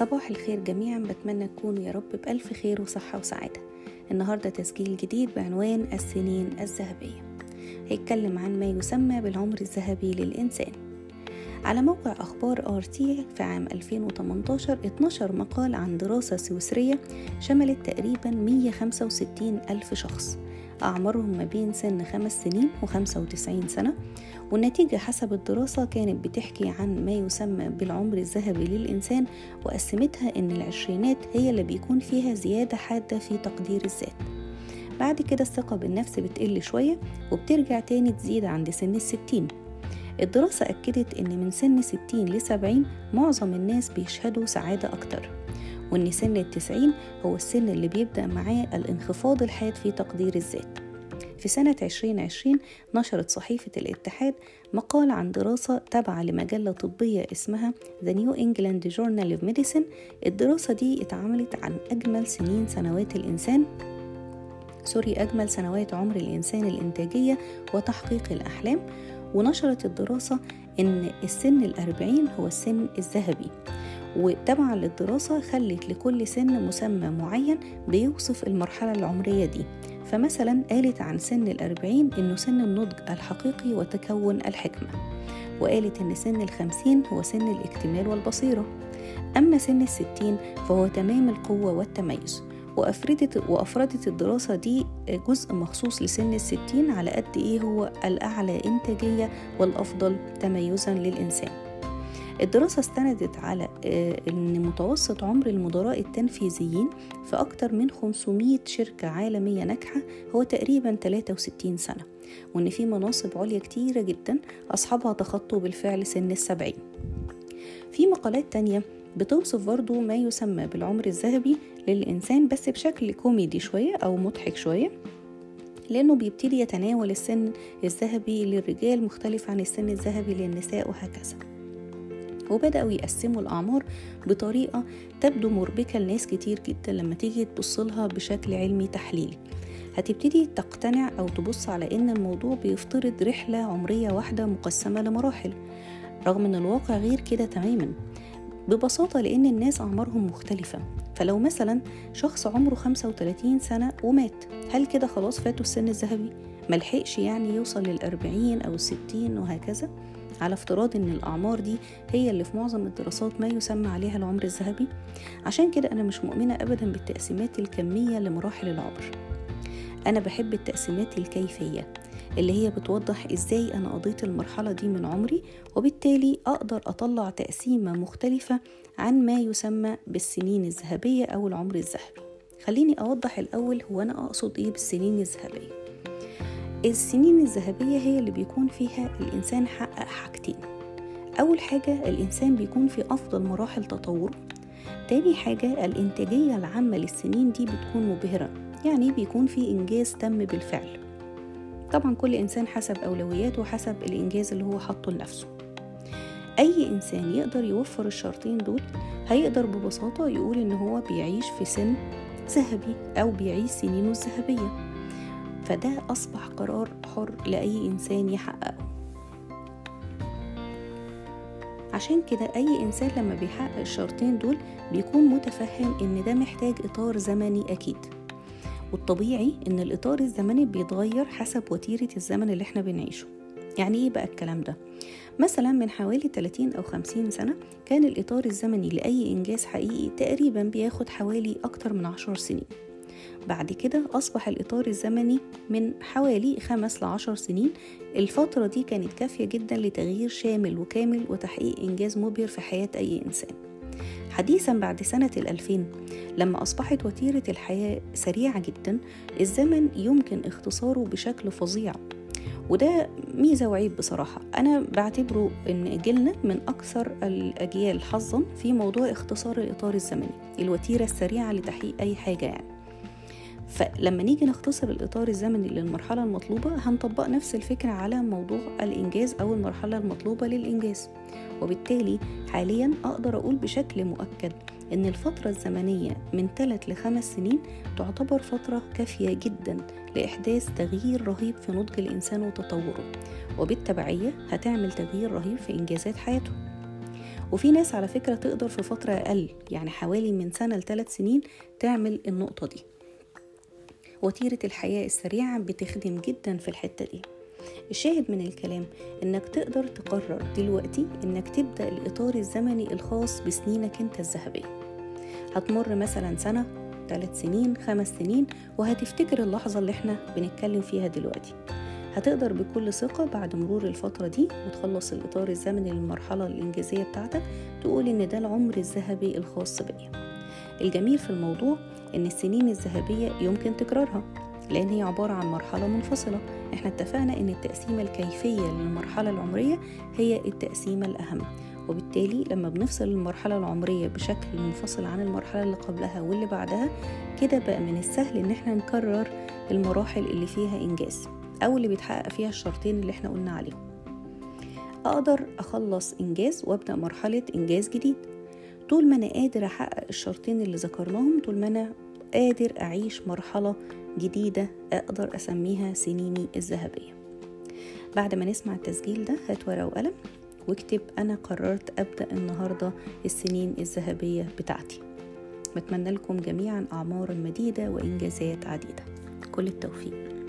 صباح الخير جميعا. بتمنى تكونوا يا رب بألف خير وصحة وسعادة. النهاردة تسجيل جديد بعنوان السنين الذهبية. هيتكلم عن ما يسمى بالعمر الذهبي للإنسان. على موقع أخبار آرتي في عام 2018 اتنشر مقال عن دراسة سويسرية شملت تقريبا 165 ألف شخص. أعمارهم ما بين سن خمس سنين وخمسة وتسعين سنة والنتيجة حسب الدراسة كانت بتحكي عن ما يسمى بالعمر الذهبي للإنسان وقسمتها إن العشرينات هي اللي بيكون فيها زيادة حادة في تقدير الذات. بعد كده الثقة بالنفس بتقل شوية وبترجع تاني تزيد عند سن الستين. الدراسة أكدت إن من سن 60 ل 70 معظم الناس بيشهدوا سعادة أكتر وإن سن التسعين هو السن اللي بيبدأ معاه الانخفاض الحاد في تقدير الذات. في سنة 2020 نشرت صحيفة الاتحاد مقال عن دراسة تابعة لمجلة طبية اسمها The New England Journal of Medicine. الدراسة دي اتعملت عن أجمل سنين سنوات الإنسان. سوري أجمل سنوات عمر الإنسان الإنتاجية وتحقيق الأحلام. ونشرت الدراسة إن السن الأربعين هو السن الذهبي. وتبعا للدراسة خلت لكل سن مسمى معين بيوصف المرحلة العمرية دي. فمثلا قالت عن سن الأربعين إنه سن النضج الحقيقي وتكون الحكمة وقالت إن سن الخمسين هو سن الاكتمال والبصيرة. أما سن الستين فهو تمام القوة والتميز. وأفردت, وأفردت الدراسة دي جزء مخصوص لسن الستين على قد إيه هو الأعلى إنتاجية والأفضل تميزا للإنسان. الدراسة استندت على أن متوسط عمر المدراء التنفيذيين في أكثر من 500 شركة عالمية ناجحة هو تقريبا 63 سنة وأن في مناصب عليا كتيرة جدا أصحابها تخطوا بالفعل سن السبعين. في مقالات تانية بتوصف برضو ما يسمى بالعمر الذهبي للإنسان بس بشكل كوميدي شوية أو مضحك شوية لأنه بيبتدي يتناول السن الذهبي للرجال مختلف عن السن الذهبي للنساء وهكذا. وبدأوا يقسموا الأعمار بطريقة تبدو مربكة لناس كتير جدا لما تيجي تبصلها بشكل علمي تحليلي. هتبتدي تقتنع أو تبص على إن الموضوع بيفترض رحلة عمرية واحدة مقسمة لمراحل. رغم إن الواقع غير كده تماما ببساطة لأن الناس أعمارهم مختلفة فلو مثلا شخص عمره 35 سنة ومات هل كده خلاص فاته السن الذهبي؟ ملحقش يعني يوصل للأربعين أو الستين وهكذا؟ على افتراض إن الأعمار دي هي اللي في معظم الدراسات ما يسمى عليها العمر الذهبي عشان كده أنا مش مؤمنة ابدا بالتقسيمات الكمية لمراحل العمر أنا بحب التقسيمات الكيفية اللي هي بتوضح إزاي أنا قضيت المرحلة دي من عمري وبالتالي أقدر أطلع تقسيمة مختلفة عن ما يسمى بالسنين الذهبية أو العمر الذهبي. خليني أوضح الأول هو أنا أقصد إيه بالسنين الذهبية. السنين الذهبية هي اللي بيكون فيها الإنسان حقق حاجتين. أول حاجة الإنسان بيكون في أفضل مراحل تطوره. تاني حاجة الإنتاجية العامة للسنين دي بتكون مبهرة. يعني بيكون في إنجاز تم بالفعل. طبعا كل إنسان حسب أولوياته وحسب الإنجاز اللي هو حاطه لنفسه. أي إنسان يقدر يوفر الشرطين دول هيقدر ببساطة يقول إن هو بيعيش في سن ذهبي أو بيعيش سنينه الذهبية. فده أصبح قرار حر لأي إنسان يحققه. عشان كده أي إنسان لما بيحقق الشرطين دول بيكون متفهم إن ده محتاج إطار زمني أكيد. والطبيعي إن الإطار الزمني بيتغير حسب وتيرة الزمن اللي إحنا بنعيشه. يعني إيه بقى الكلام ده؟ مثلا من حوالي 30 أو 50 سنة كان الإطار الزمني لأي إنجاز حقيقي تقريبا بياخد حوالي أكتر من 10 سنين. بعد كده أصبح الإطار الزمني من حوالي خمس لعشر سنين. الفترة دي كانت كافية جدا لتغيير شامل وكامل وتحقيق إنجاز مبهر في حياة أي إنسان. حديثا بعد سنة الألفين. لما أصبحت وتيرة الحياة سريعة جدا الزمن يمكن اختصاره بشكل فظيع. وده ميزة وعيب بصراحة. أنا بعتبره إن جيلنا من أكثر الأجيال حظا في موضوع اختصار الإطار الزمني الوتيرة السريعة لتحقيق أي حاجة يعني. فلما نيجي نختصر الإطار الزمني للمرحلة المطلوبة هنطبق نفس الفكرة على موضوع الإنجاز أو المرحلة المطلوبة للإنجاز. وبالتالي حاليا أقدر أقول بشكل مؤكد إن الفترة الزمنية من 3 لخمس سنين تعتبر فترة كافية جدا لإحداث تغيير رهيب في نضج الإنسان وتطوره. وبالتبعية هتعمل تغيير رهيب في إنجازات حياته. وفي ناس على فكرة تقدر في فترة أقل يعني حوالي من سنة لثلاث سنين تعمل النقطة دي. وتيرة الحياة السريعة بتخدم جدا في الحتة دي. الشاهد من الكلام إنك تقدر تقرر دلوقتي إنك تبدأ الإطار الزمني الخاص بسنينك أنت الذهبية. هتمر مثلا سنة ثلاث سنين خمس سنين وهتفتكر اللحظة اللي إحنا بنتكلم فيها دلوقتي. هتقدر بكل ثقة بعد مرور الفترة دي وتخلص الإطار الزمني للمرحلة الإنجازية بتاعتك تقول إن ده العمر الذهبي الخاص بيا. الجميل في الموضوع إن السنين الذهبية يمكن تكرارها لأن هي عبارة عن مرحلة منفصلة. إحنا اتفقنا إن التقسيمة الكيفية للمرحلة العمرية هي التقسيمة الأهم وبالتالي لما بنفصل المرحلة العمرية بشكل منفصل عن المرحلة اللي قبلها واللي بعدها كده بقى من السهل إن إحنا نكرر المراحل اللي فيها إنجاز أو اللي بيتحقق فيها الشرطين اللي إحنا قلنا عليهم. أقدر أخلص إنجاز وأبدأ مرحلة إنجاز جديد. طول ما أنا قادر أحقق الشرطين اللي ذكرناهم طول ما أنا قادر أعيش مرحلة جديدة أقدر أسميها سنيني الذهبية. بعد ما نسمع التسجيل ده هات ورقة وقلم واكتب أنا قررت أبدأ النهاردة السنين الذهبية بتاعتي. بتمنى لكم جميعا أعمار مديدة وإنجازات عديدة. كل التوفيق.